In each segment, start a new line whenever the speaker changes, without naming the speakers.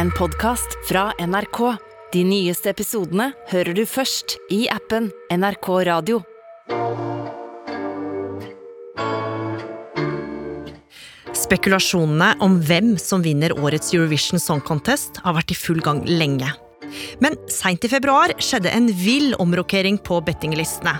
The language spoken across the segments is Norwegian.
en podkast fra NRK. De nyeste episodene hører du først i appen NRK Radio.
Spekulasjonene om hvem som vinner årets Eurovision Song Contest har vært i full gang lenge. Men seint i februar skjedde en vill omrokering på bettinglistene.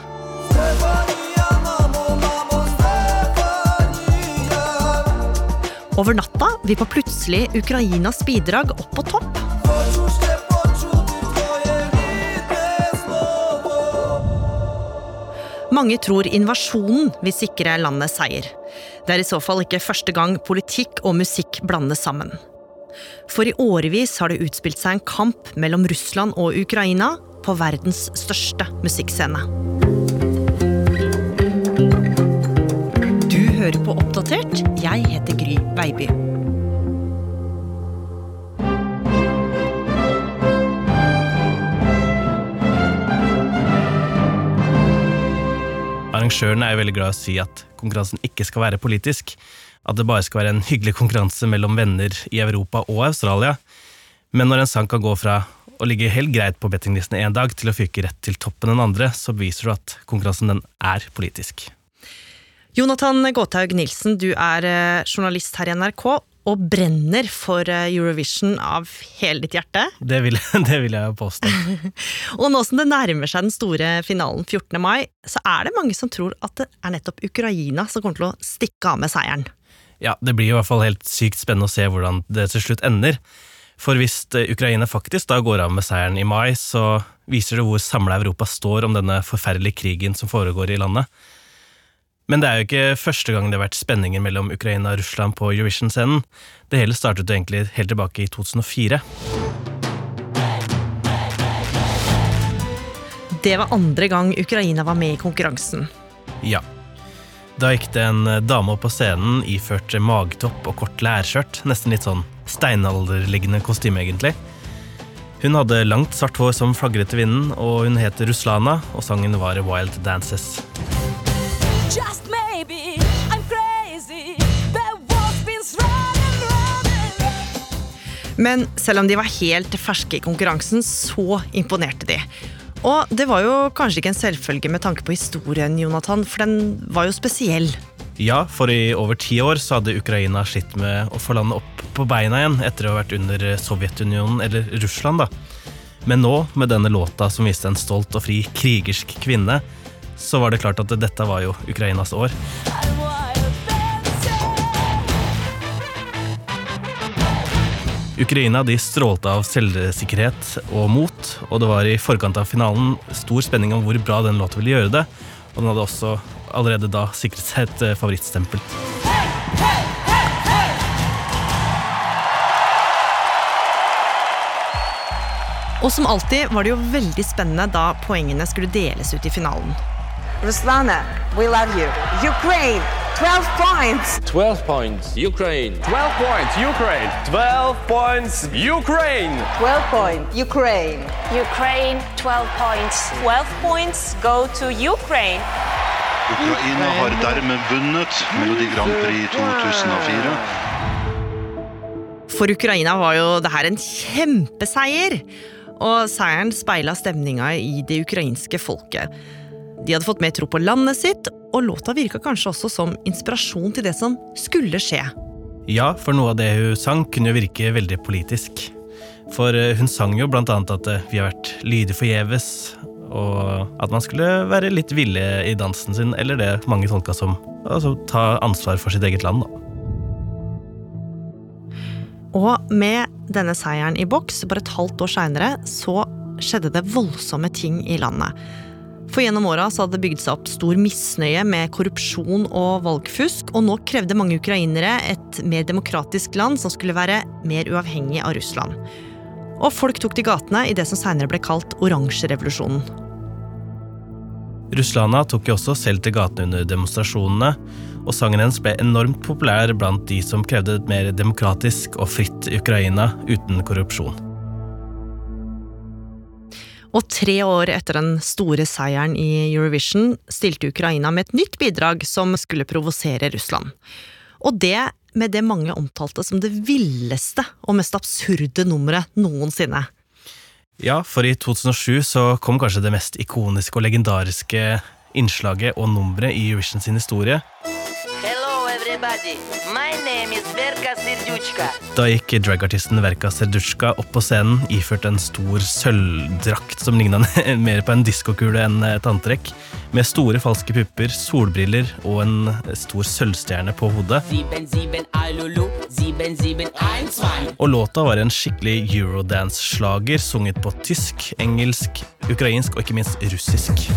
Over natta vippa plutselig Ukrainas bidrag opp på topp. Mange tror invasjonen vil sikre landet seier. Det er i så fall ikke første gang politikk og musikk blandes sammen. For i årevis har det utspilt seg en kamp mellom Russland og Ukraina på verdens største musikkscene. Du hører på Oppdatert. Veiby.
Arrangørene er veldig glad i å si at konkurransen ikke skal være politisk. At det bare skal være en hyggelig konkurranse mellom venner i Europa og Australia. Men når en sang kan gå fra å ligge helt greit på bettinglistene én dag til å fyke rett til toppen den andre, så beviser du at konkurransen den er politisk.
Jonathan Gåthaug Nilsen, du er eh, journalist her i NRK og brenner for eh, Eurovision av hele ditt hjerte.
Det vil, det vil jeg påstå.
Og nå som det nærmer seg den store finalen 14. mai, så er det mange som tror at det er nettopp Ukraina som kommer til å stikke av med seieren.
Ja, det blir i hvert fall helt sykt spennende å se hvordan det til slutt ender. For hvis eh, Ukraina faktisk da går av med seieren i mai, så viser det hvor samla Europa står om denne forferdelige krigen som foregår i landet. Men det er jo ikke første gang det har vært spenninger mellom Ukraina og Russland på Eurovision-scenen. Det hele startet egentlig helt tilbake i 2004.
Det var andre gang Ukraina var med i konkurransen.
Ja. Da gikk det en dame opp på scenen iført magtopp og kort lærskjørt. Nesten litt sånn steinalderliggende kostyme, egentlig. Hun hadde langt, svart hår som flagret i vinden, og hun het Ruslana, og sangen var Wild Dances.
Just maybe I'm crazy. The walls been running, running.
Men selv om de var helt ferske i konkurransen, så imponerte de. Og det var jo kanskje ikke en selvfølge med tanke på historien, Jonathan, for den var jo spesiell.
Ja, for i over ti år så hadde Ukraina slitt med å få landet opp på beina igjen etter å ha vært under Sovjetunionen, eller Russland, da. Men nå, med denne låta som viste en stolt og fri krigersk kvinne, så var det klart at dette var jo Ukrainas år. Ukraina de strålte av selvsikkerhet og mot, og det var i forkant av finalen stor spenning om hvor bra den låta ville gjøre det, og den hadde også allerede da sikret seg et eh, favorittstempel.
Og som alltid var det jo veldig spennende da poengene skulle deles ut i finalen.
Ruslana, we love you. Ukraine, 12 points.
12 points, Ukraine.
12 points, Ukraine. 12 points, Ukraine.
12 points, Ukraine.
Ukraine 12 points.
12 points go to Ukraine.
Ukraina har dermed vunnet Melodi Grand Prix 2004.
For Ukraina var jo det her en kjempeseier. Og seieren speila stemninga i det ukrainske folket. De hadde fått mer tro på landet sitt, og låta virka kanskje også som inspirasjon til det som skulle skje.
Ja, for noe av det hun sang kunne jo virke veldig politisk. For eh, hun sang jo blant annet at eh, vi har vært lydige forgjeves, og at man skulle være litt ville i dansen sin, eller det mange tolka som altså ta ansvar for sitt eget land, da.
Og med denne seieren i boks, bare et halvt år seinere, så skjedde det voldsomme ting i landet. For gjennom åra hadde det bygd seg opp stor misnøye med korrupsjon og valgfusk, og nå krevde mange ukrainere et mer demokratisk land som skulle være mer uavhengig av Russland. Og folk tok til gatene i det som seinere ble kalt oransjerevolusjonen.
Ruslana tok jo også selv til gatene under demonstrasjonene, og sangen hennes ble enormt populær blant de som krevde et mer demokratisk og fritt Ukraina uten korrupsjon.
Og tre år etter den store seieren i Eurovision stilte Ukraina med et nytt bidrag som skulle provosere Russland. Og det med det mange omtalte som det villeste og mest absurde nummeret noensinne.
Ja, for i 2007 så kom kanskje det mest ikoniske og legendariske innslaget og nummeret i Eurovision sin historie. Da gikk dragartisten Verka Serdushka opp på scenen iført en stor sølvdrakt som ligna mer på en diskokule enn et antrekk, med store falske pupper, solbriller og en stor sølvstjerne på hodet. Og låta var en skikkelig eurodance-slager sunget på tysk, engelsk, ukrainsk og ikke minst russisk.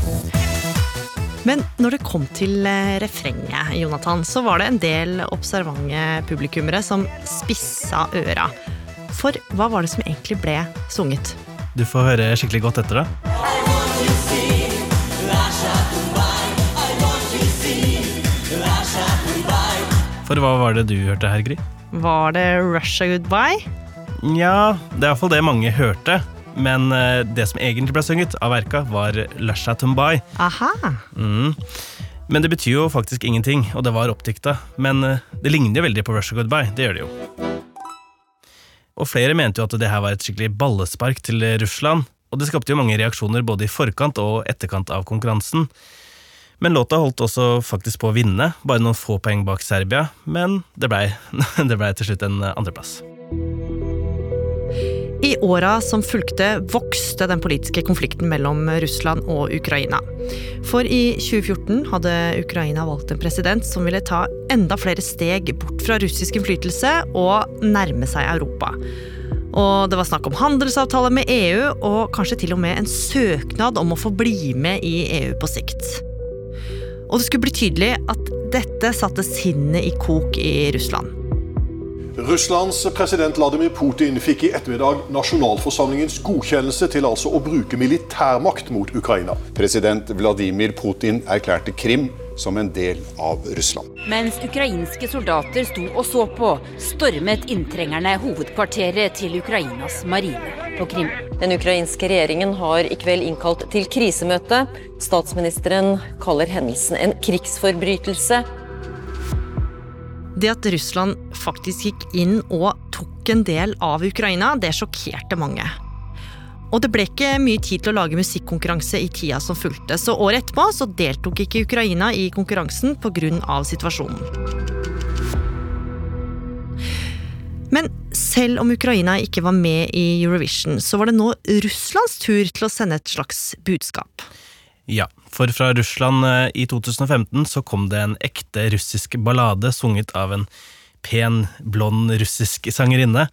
Men når det kom til eh, refrenget, Jonathan, så var det en del observante publikummere som spissa øra. For hva var det som egentlig ble sunget?
Du får høre skikkelig godt etter, da. For hva var det du hørte her, Gry?
Var det Russia Goodbye?
Nja, det er iallfall det mange hørte. Men eh, det som egentlig ble sunget av verka, var Lasha Tumbai.
Aha.
Mm. Men det betyr jo faktisk ingenting, og det var oppdikta. Men eh, det ligner jo veldig på Russia Goodbye. Det gjør det jo. Og flere mente jo at det her var et skikkelig ballespark til Russland. Og det skapte jo mange reaksjoner både i forkant og etterkant av konkurransen. Men låta holdt også faktisk på å vinne, bare noen få poeng bak Serbia. Men det blei ble til slutt en andreplass.
I åra som fulgte, vokste den politiske konflikten mellom Russland og Ukraina. For i 2014 hadde Ukraina valgt en president som ville ta enda flere steg bort fra russisk innflytelse og nærme seg Europa. Og det var snakk om handelsavtaler med EU, og kanskje til og med en søknad om å få bli med i EU på sikt. Og det skulle bli tydelig at dette satte sinnet i kok i Russland.
Russlands president Vladimir Putin fikk i ettermiddag nasjonalforsamlingens godkjennelse til altså å bruke militærmakt mot Ukraina.
President Vladimir Putin erklærte Krim som en del av Russland.
Mens ukrainske soldater sto og så på, stormet inntrengerne hovedkvarteret til Ukrainas marine på Krim.
Den ukrainske regjeringen har i kveld innkalt til krisemøte. Statsministeren kaller hendelsen en krigsforbrytelse.
Det at Russland faktisk gikk inn og tok en del av Ukraina, det sjokkerte mange. Og det ble ikke mye tid til å lage musikkonkurranse i tida som fulgte, så året etterpå så deltok ikke Ukraina i konkurransen pga. situasjonen. Men selv om Ukraina ikke var med i Eurovision, så var det nå Russlands tur til å sende et slags budskap.
Ja, for fra Russland eh, i 2015 så kom det en ekte russisk ballade sunget av en pen, blond russisk sangerinne.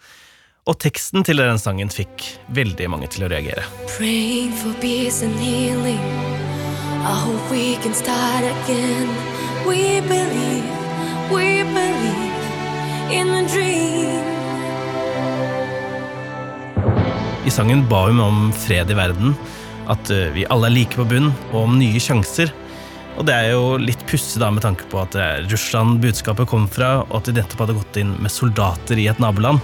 Og teksten til den sangen fikk veldig mange til å reagere.
Praying for peace and healing. I hope we can start again. We believe, we believe in a dream.
I sangen ba hun om fred i verden, at eh, vi alle er like på bunn, og om nye sjanser. Og det er jo litt pussig med tanke på at er Russland budskapet kom fra, og at de nettopp hadde gått inn med soldater i et naboland.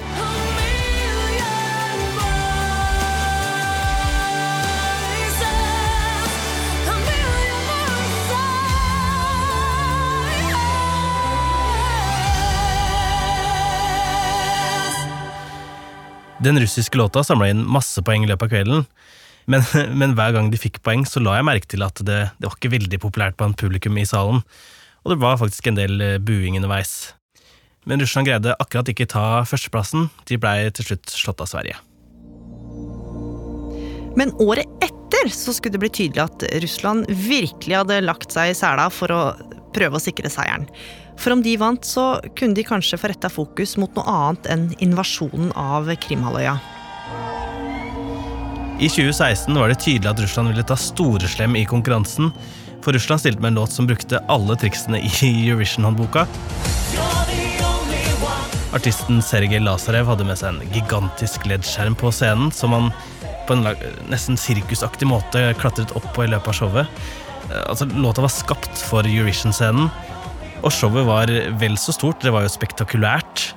Den russiske låta samla inn masse poeng i løpet av kvelden, men, men, hver gang de fikk poeng, så la jeg merke til at det, det var ikke veldig populært blant publikum i salen, og det var faktisk en del eh, buing underveis. Men Russland greide akkurat ikke ta førsteplassen, de blei til slutt slått av Sverige.
Men året etter så skulle det bli tydelig at Russland virkelig hadde lagt seg i sela for å prøve å sikre seieren. For om de vant, så kunne de kanskje få retta fokus mot noe annet enn invasjonen av Krimhalvøya.
I 2016 var det tydelig at Russland ville ta storeslem i konkurransen, for Russland stilte med en låt som brukte alle triksene i Eurovision-håndboka. Artisten Sergej Lazarev hadde med seg en gigantisk LED-skjerm på scenen, som han på en nesten sirkusaktig måte klatret opp på i løpet av showet. Altså, låta var skapt for Eurovision-scenen, og showet var vel så stort. Det var jo spektakulært.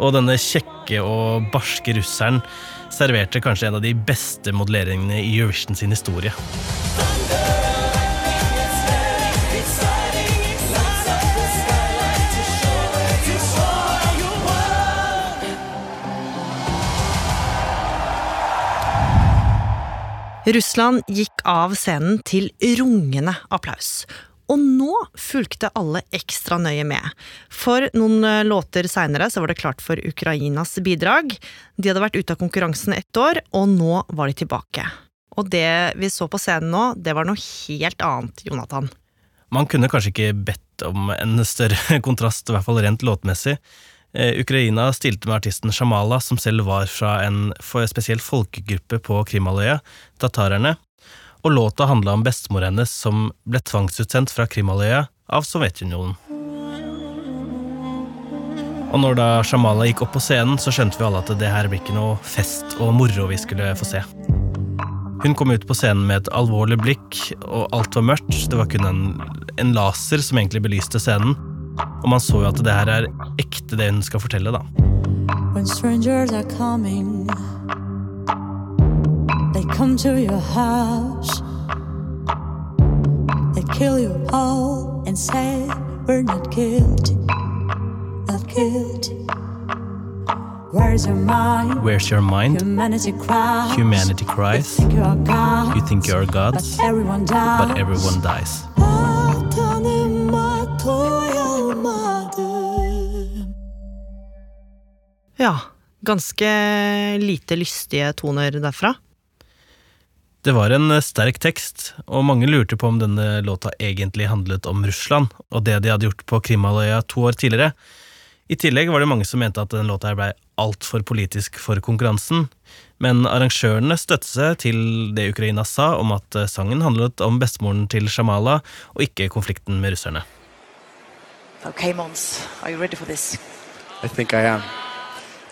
Og denne kjekke og barske russeren serverte kanskje en av de beste modelleringene i Eurovision sin historie.
Russland gikk av scenen til rungende applaus, og nå fulgte alle ekstra nøye med. For noen eh, låter seinere var det klart for Ukrainas bidrag. De hadde vært ute av konkurransen ett år, og nå var de tilbake. Og det vi så på scenen nå, det var noe helt annet, Jonathan.
Man kunne kanskje ikke bedt om en større kontrast, i hvert fall rent låtmessig. Eh, Ukraina stilte med artisten Shamala, som selv var fra en spesiell folkegruppe på Krimhalvøya, tatarerne, og låta handla om bestemor hennes som ble tvangsutsendt fra Krimhalvøya av Sovjetunionen. Og når da Shamala gikk opp på scenen, så skjønte vi alle at det her blir ikke noe fest og moro vi skulle få se. Hun kom ut på scenen med et alvorlig blikk, og alt var mørkt. Det var kun en, en laser som egentlig belyste scenen. Og man så jo at det her er ekte, det hun skal fortelle, da. When strangers are coming, come to your house. They kill you all and say we're not guilty, not guilty. Where's your mind? Where's your mind? Humanity cries. Humanity cries. You think you're God. You think you're gods. But everyone dies. But everyone dies.
Ja, ganske lite lystige toner derfra.
Det var en eh, sterk tekst, og mange lurte på om denne låta egentlig handlet om Russland og det de hadde gjort på Krimhalvøya to år tidligere. I tillegg var det mange som mente at denne låta blei altfor politisk for konkurransen, men arrangørene støttet seg til det Ukraina sa om at eh, sangen handlet om bestemoren til Shamala, og ikke konflikten med russerne.
Okay, Mons, are you ready for this?
I think I am.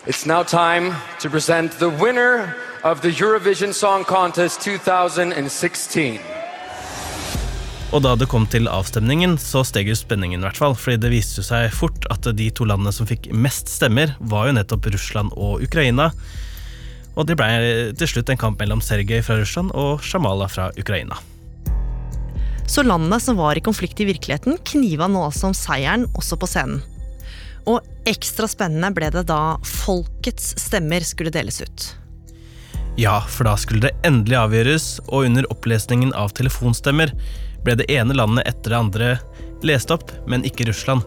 It's now time to present the winner of the Eurovision Song Contest 2016.
Og da det kom til avstemningen, så steg jo spenningen, i hvert fall. Fordi det viste seg fort at de to landene som fikk mest stemmer, var jo nettopp Russland og Ukraina. Og det ble til slutt en kamp mellom Sergej fra Russland og Shamala fra Ukraina.
Så landene som var i konflikt i virkeligheten, kniva nå altså om seieren også på scenen. Og ekstra spennende ble det da folkets stemmer skulle deles ut.
Ja, for da skulle det endelig avgjøres, og under opplesningen av telefonstemmer ble det ene landet etter det andre lest opp, men ikke Russland.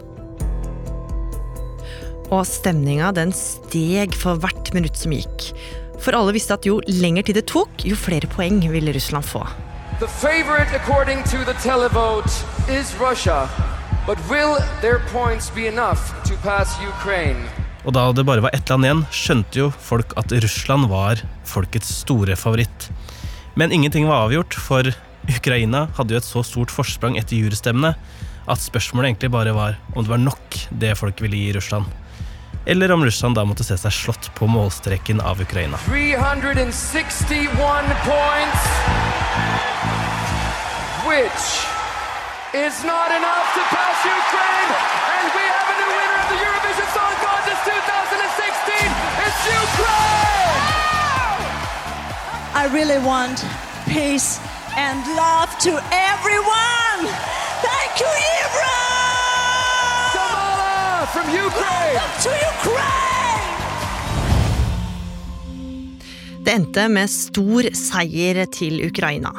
Og stemninga den steg for hvert minutt som gikk. For alle visste at jo lenger tid det tok, jo flere poeng ville Russland få. The favorite according to the televote is Russia. But will their points be enough to pass Ukraine?
Og da det bare var ett land igjen, skjønte jo folk at Russland var folkets store favoritt. Men ingenting var avgjort, for Ukraina hadde jo et så stort forsprang etter jurystemmene at spørsmålet egentlig bare var om det var nok det folk ville gi Russland. Eller om Russland da måtte se seg slått på målstreken av Ukraina. 361 points,
which is not enough to pass Ukraine, and we have a new winner of the Eurovision Song Contest 2016. It's Ukraine! I really want peace and love to everyone. Thank you, Ibra! Kamala from Ukraine. Welcome to Ukraine. Det endte med stor seier til Ukraina.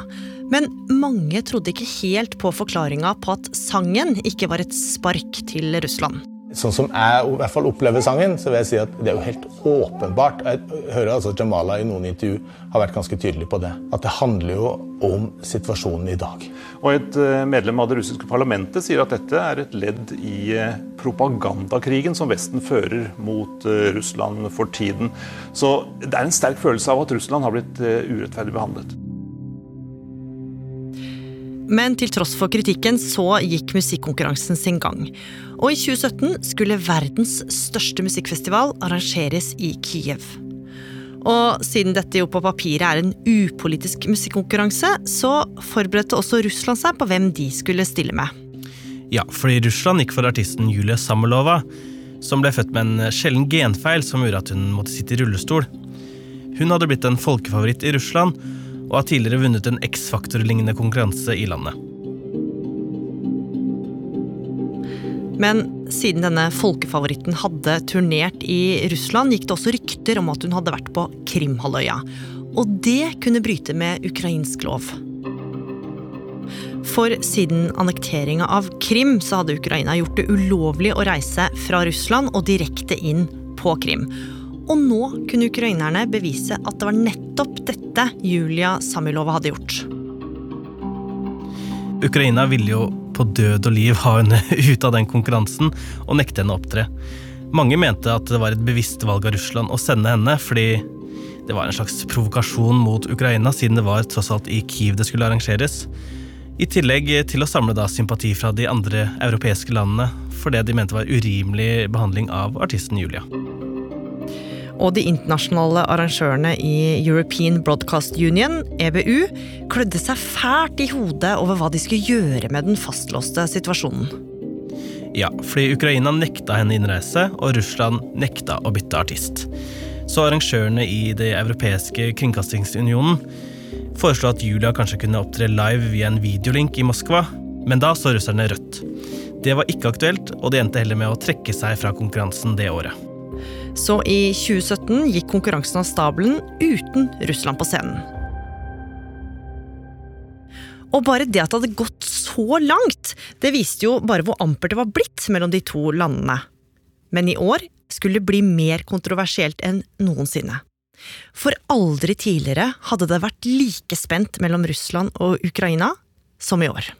Men mange trodde ikke helt på forklaringa på at sangen ikke var et spark til Russland.
Sånn som jeg i hvert fall opplever sangen, så vil jeg si at det er jo helt åpenbart. Jeg hører altså Jamala i noen intervju har vært ganske tydelig på det. At det handler jo om situasjonen i dag.
Og Et eh, medlem av det russiske parlamentet sier at dette er et ledd i eh, propagandakrigen som Vesten fører mot eh, Russland for tiden. Så det er en sterk følelse av at Russland har blitt urettferdig behandlet.
Men til tross for kritikken så gikk musikkonkurransen sin gang. Og i 2017 skulle verdens største musikkfestival arrangeres i Kiev. Og siden dette jo på papiret er en upolitisk musikkonkurranse, så forberedte også Russland seg på hvem de skulle stille med.
Ja, fordi Russland gikk for artisten Julia Samolova, som ble født med en sjelden genfeil som gjorde at hun måtte sitte i rullestol. Hun hadde blitt en folkefavoritt i Russland, og har tidligere vunnet en X-Factor-lignende konkurranse i landet.
Men siden denne folkefavoritten hadde turnert i Russland, gikk det også rykter om at hun hadde vært på Krimhalvøya. Og det kunne bryte med ukrainsk lov. For siden annekteringa av Krim så hadde Ukraina gjort det ulovlig å reise fra Russland og direkte inn på Krim. Og nå kunne ukrainerne bevise at det var nettopp dette Julia Samilova hadde gjort.
Ukraina ville jo på død og liv ha henne ut av den konkurransen og nekte henne å opptre. Mange mente at det var et bevisst valg av Russland å sende henne, fordi det var en slags provokasjon mot Ukraina, siden det var tross alt i Kiev det skulle arrangeres. I tillegg til å samle da sympati fra de andre europeiske landene for det de mente var urimelig behandling av artisten Julia.
Og de internasjonale arrangørene i European Broadcast Union, EBU, klødde seg fælt i hodet over hva de skulle gjøre med den fastlåste situasjonen.
Ja, fordi Ukraina nekta henne innreise, og Russland nekta å bytte artist. Så arrangørene i Det europeiske kringkastingsunionen foreslo at Julia kanskje kunne opptre live via en videolink i Moskva, men da så russerne rødt. Det var ikke aktuelt, og de endte heller med å trekke seg fra konkurransen det året.
Så i 2017 gikk konkurransen av stabelen uten Russland på scenen. Og bare det at det hadde gått så langt, det viste jo bare hvor ampert det var blitt mellom de to landene. Men i år skulle det bli mer kontroversielt enn noensinne. For aldri tidligere hadde det vært like spent mellom Russland og Ukraina som i år.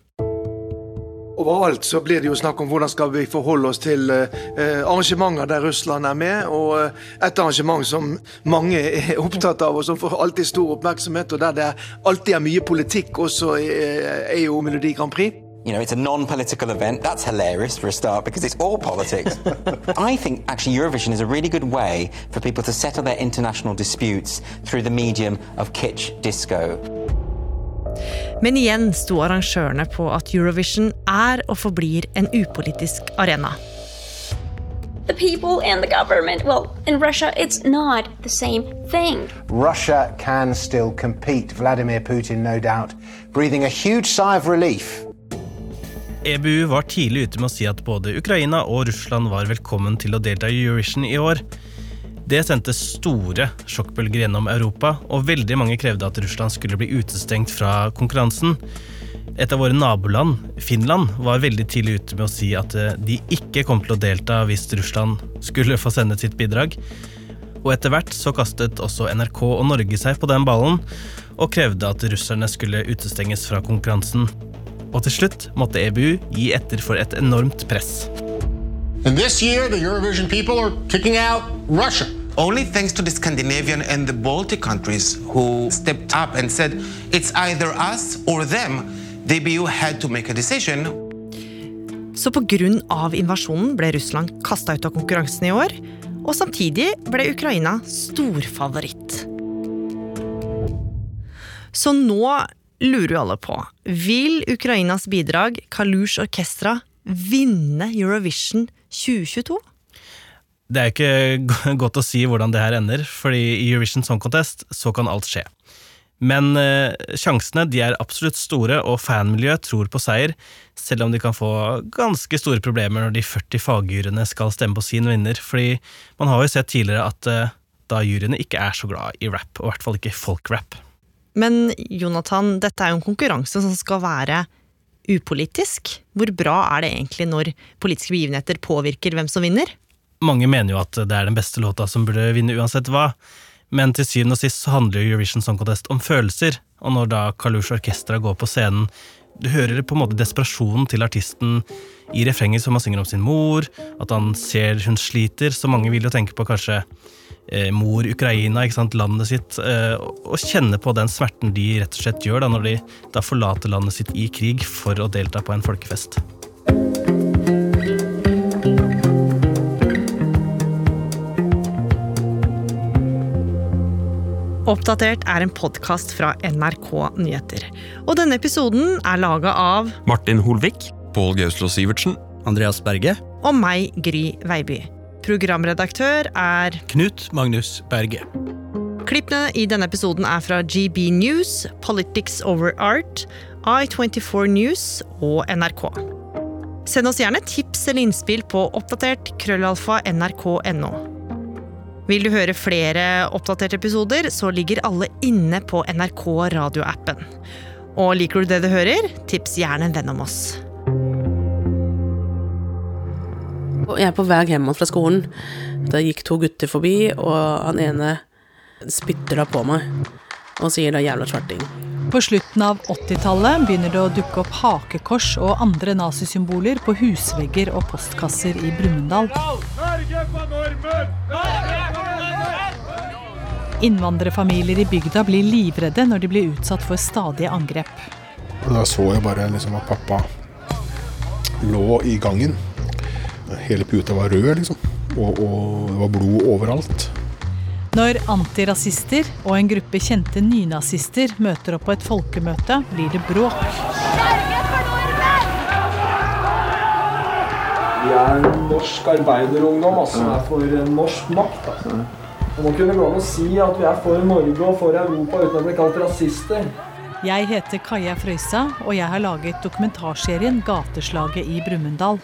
Overalt så blir det jo snakk om hvordan skal vi forholde oss til eh, arrangementer der Russland er med. Og eh, et arrangement som mange er opptatt av, og som får alltid stor oppmerksomhet, og der det alltid er mye politikk, også er, jo Melodi Grand Prix.
You know, it's a non-political event. That's hilarious for a start because it's all politics. I think actually Eurovision is a really good way for people to settle their international disputes through the medium of kitsch disco.
Men igjen sto arrangørene på at Eurovision er og forblir en upolitisk arena.
The people and the government, well, in Russia, it's not the same thing.
Russia can still compete. Vladimir Putin, no doubt, breathing a huge sigh of relief.
EBU var tidlig ute med å si at både Ukraina og Russland var velkommen til å delta i Eurovision i år. Det sendte store sjokkbølger gjennom Europa, og veldig mange krevde at Russland skulle bli utestengt fra konkurransen. Et av våre naboland, Finland, var veldig tidlig ute med å si at eh, de ikke kom til å delta hvis Russland skulle få sende sitt bidrag. Og etter hvert så kastet også NRK og Norge seg på den ballen, og krevde at russerne skulle utestenges fra konkurransen. Og til slutt måtte EBU gi etter for et enormt press.
And this year, the Eurovision people are kicking out Russia.
Only thanks to the Scandinavian and the Baltic countries who stepped up and said it's either us or them, the BU had to make a decision.
Så av invasjonen ble Russland kasta ut av konkurransen i år, og samtidig ble Ukraina storfavoritt. Så nå lurer jo alle på, vil Ukrainas bidrag, Kalush Orkestra, vinne Eurovision 2022?
Det er ikke godt å si hvordan det her ender, fordi i Eurovision Song Contest så kan alt skje. Men eh, sjansene de er absolutt store, og fanmiljøet tror på seier, selv om de kan få ganske store problemer når de 40 fagjuryene skal stemme på sin vinner, fordi man har jo sett tidligere at eh, da juryene ikke er så glad i rap, og i hvert fall ikke folkrap.
Men Jonathan, dette er jo en konkurranse som skal være upolitisk. Hvor bra er det egentlig når politiske begivenheter påvirker hvem som vinner?
Mange mener jo at det er den beste låta som burde vinne uansett hva, men til syvende og sist så handler jo Eurovision Song Contest om følelser, og når da Kalush Orkestra går på scenen, du hører på en måte desperasjonen til artisten i refrenget som han synger om sin mor, at han ser hun sliter, så mange vil jo tenke på kanskje eh, mor Ukraina, ikke sant, landet sitt, eh, og kjenne på den smerten de rett og slett gjør da, når de da forlater landet sitt i krig for å delta på en folkefest.
Oppdatert er en podkast fra NRK Nyheter. Og denne episoden er laga av
Martin Holvik.
Pål Gauslo Sivertsen.
Andreas Berge.
Og meg, Gry Veiby. Programredaktør er
Knut Magnus Berge.
Klippene i denne episoden er fra GB News, Politics Over Art, I24 News og NRK. Send oss gjerne tips eller innspill på oppdatert krøllalfa nrk.no. Vil du høre flere oppdaterte episoder, så ligger alle inne på NRK radioappen. Og liker du det du hører, tips gjerne en venn om oss.
Jeg er på vei hjem fra skolen. Da gikk to gutter forbi, og han ene spytter da på meg og sier da 'jævla svarting'.
På slutten av 80-tallet begynner det å dukke opp hakekors og andre nazisymboler på husvegger og postkasser i Brumunddal. Innvandrerfamilier i bygda blir livredde når de blir utsatt for stadige angrep.
Da så jeg bare liksom at pappa lå i gangen. Hele puta var rød, liksom. Og, og det var blod overalt.
Når antirasister og en gruppe kjente nynazister møter opp på et folkemøte, blir det bråk.
Vi er norsk arbeiderungdom altså, som er for norsk makt. Altså. Og må kunne gå an å si at vi er for Norge og for Europa uten å bli kalt rasister.
Jeg heter Kaja Frøysa, og jeg har laget dokumentarserien 'Gateslaget i Brumunddal'.